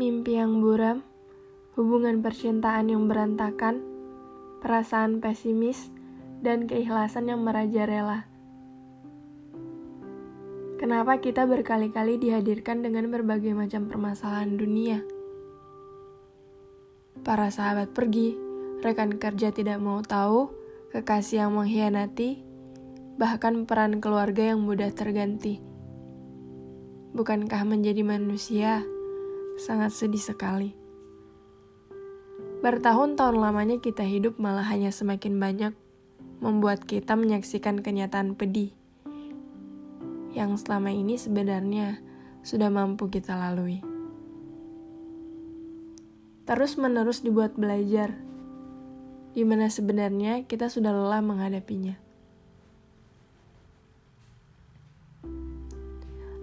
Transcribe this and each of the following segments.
Mimpi yang buram, hubungan percintaan yang berantakan, perasaan pesimis, dan keikhlasan yang merajalela. Kenapa kita berkali-kali dihadirkan dengan berbagai macam permasalahan dunia? Para sahabat pergi, rekan kerja tidak mau tahu, kekasih yang mengkhianati, bahkan peran keluarga yang mudah terganti. Bukankah menjadi manusia? Sangat sedih sekali. Bertahun-tahun lamanya kita hidup malah hanya semakin banyak membuat kita menyaksikan kenyataan pedih yang selama ini sebenarnya sudah mampu kita lalui. Terus-menerus dibuat belajar, di mana sebenarnya kita sudah lelah menghadapinya.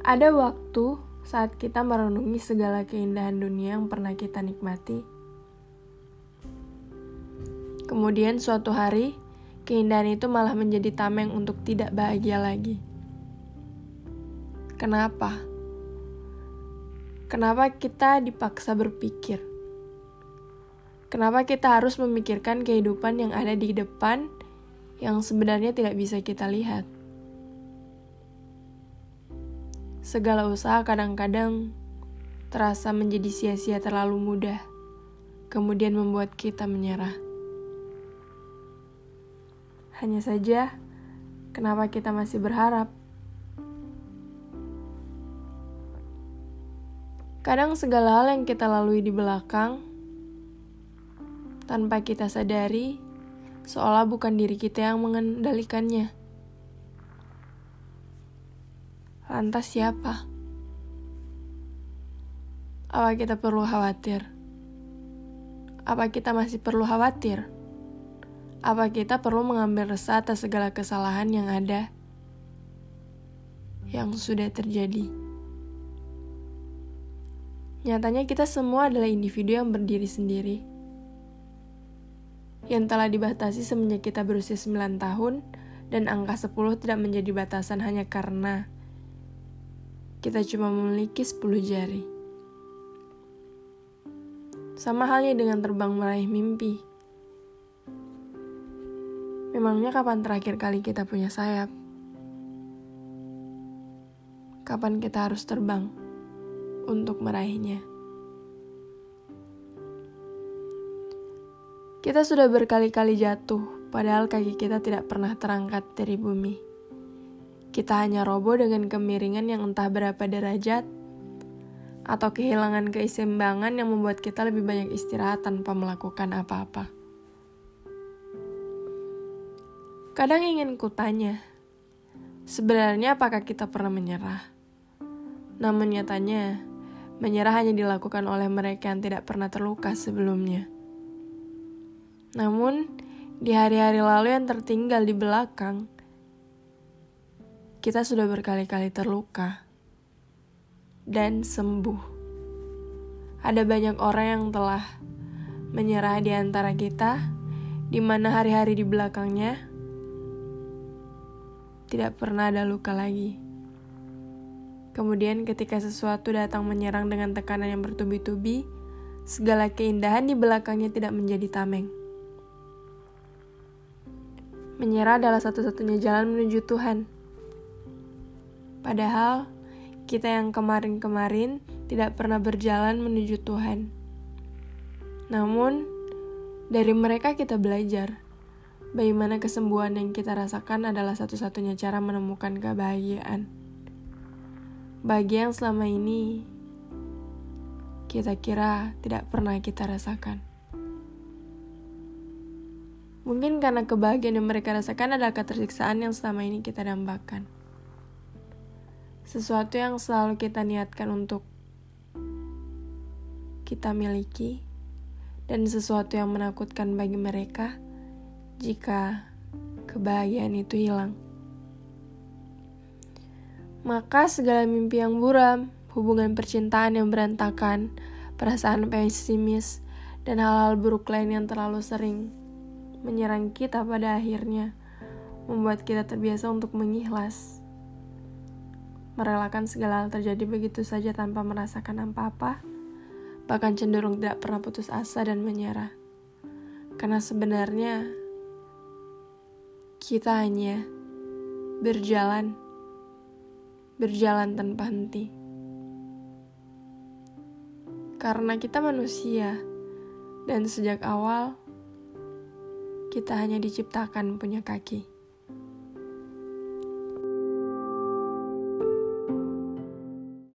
Ada waktu saat kita merenungi segala keindahan dunia yang pernah kita nikmati. Kemudian suatu hari, keindahan itu malah menjadi tameng untuk tidak bahagia lagi. Kenapa? Kenapa kita dipaksa berpikir? Kenapa kita harus memikirkan kehidupan yang ada di depan yang sebenarnya tidak bisa kita lihat? Segala usaha kadang-kadang terasa menjadi sia-sia terlalu mudah, kemudian membuat kita menyerah. Hanya saja, kenapa kita masih berharap? Kadang segala hal yang kita lalui di belakang, tanpa kita sadari, seolah bukan diri kita yang mengendalikannya. Lantas siapa? Apa kita perlu khawatir? Apa kita masih perlu khawatir? Apa kita perlu mengambil resah atas segala kesalahan yang ada, yang sudah terjadi? Nyatanya kita semua adalah individu yang berdiri sendiri. Yang telah dibatasi semenjak kita berusia 9 tahun dan angka 10 tidak menjadi batasan hanya karena kita cuma memiliki 10 jari. Sama halnya dengan terbang meraih mimpi. Memangnya kapan terakhir kali kita punya sayap? Kapan kita harus terbang untuk meraihnya? Kita sudah berkali-kali jatuh, padahal kaki kita tidak pernah terangkat dari bumi. Kita hanya roboh dengan kemiringan yang entah berapa derajat, atau kehilangan keseimbangan yang membuat kita lebih banyak istirahat tanpa melakukan apa-apa. Kadang ingin kutanya, sebenarnya apakah kita pernah menyerah? Namun nyatanya, menyerah hanya dilakukan oleh mereka yang tidak pernah terluka sebelumnya. Namun, di hari-hari lalu yang tertinggal di belakang, kita sudah berkali-kali terluka dan sembuh. Ada banyak orang yang telah menyerah di antara kita, di mana hari-hari di belakangnya tidak pernah ada luka lagi. Kemudian, ketika sesuatu datang menyerang dengan tekanan yang bertubi-tubi, segala keindahan di belakangnya tidak menjadi tameng. Menyerah adalah satu-satunya jalan menuju Tuhan. Padahal kita yang kemarin-kemarin tidak pernah berjalan menuju Tuhan. Namun, dari mereka kita belajar bagaimana kesembuhan yang kita rasakan adalah satu-satunya cara menemukan kebahagiaan. Bahagia yang selama ini kita kira tidak pernah kita rasakan. Mungkin karena kebahagiaan yang mereka rasakan adalah ketersiksaan yang selama ini kita dambakan sesuatu yang selalu kita niatkan untuk kita miliki, dan sesuatu yang menakutkan bagi mereka jika kebahagiaan itu hilang. Maka segala mimpi yang buram, hubungan percintaan yang berantakan, perasaan pesimis, dan hal-hal buruk lain yang terlalu sering menyerang kita pada akhirnya membuat kita terbiasa untuk mengikhlas merelakan segala hal terjadi begitu saja tanpa merasakan apa-apa, bahkan cenderung tidak pernah putus asa dan menyerah. Karena sebenarnya kita hanya berjalan, berjalan tanpa henti. Karena kita manusia, dan sejak awal kita hanya diciptakan punya kaki.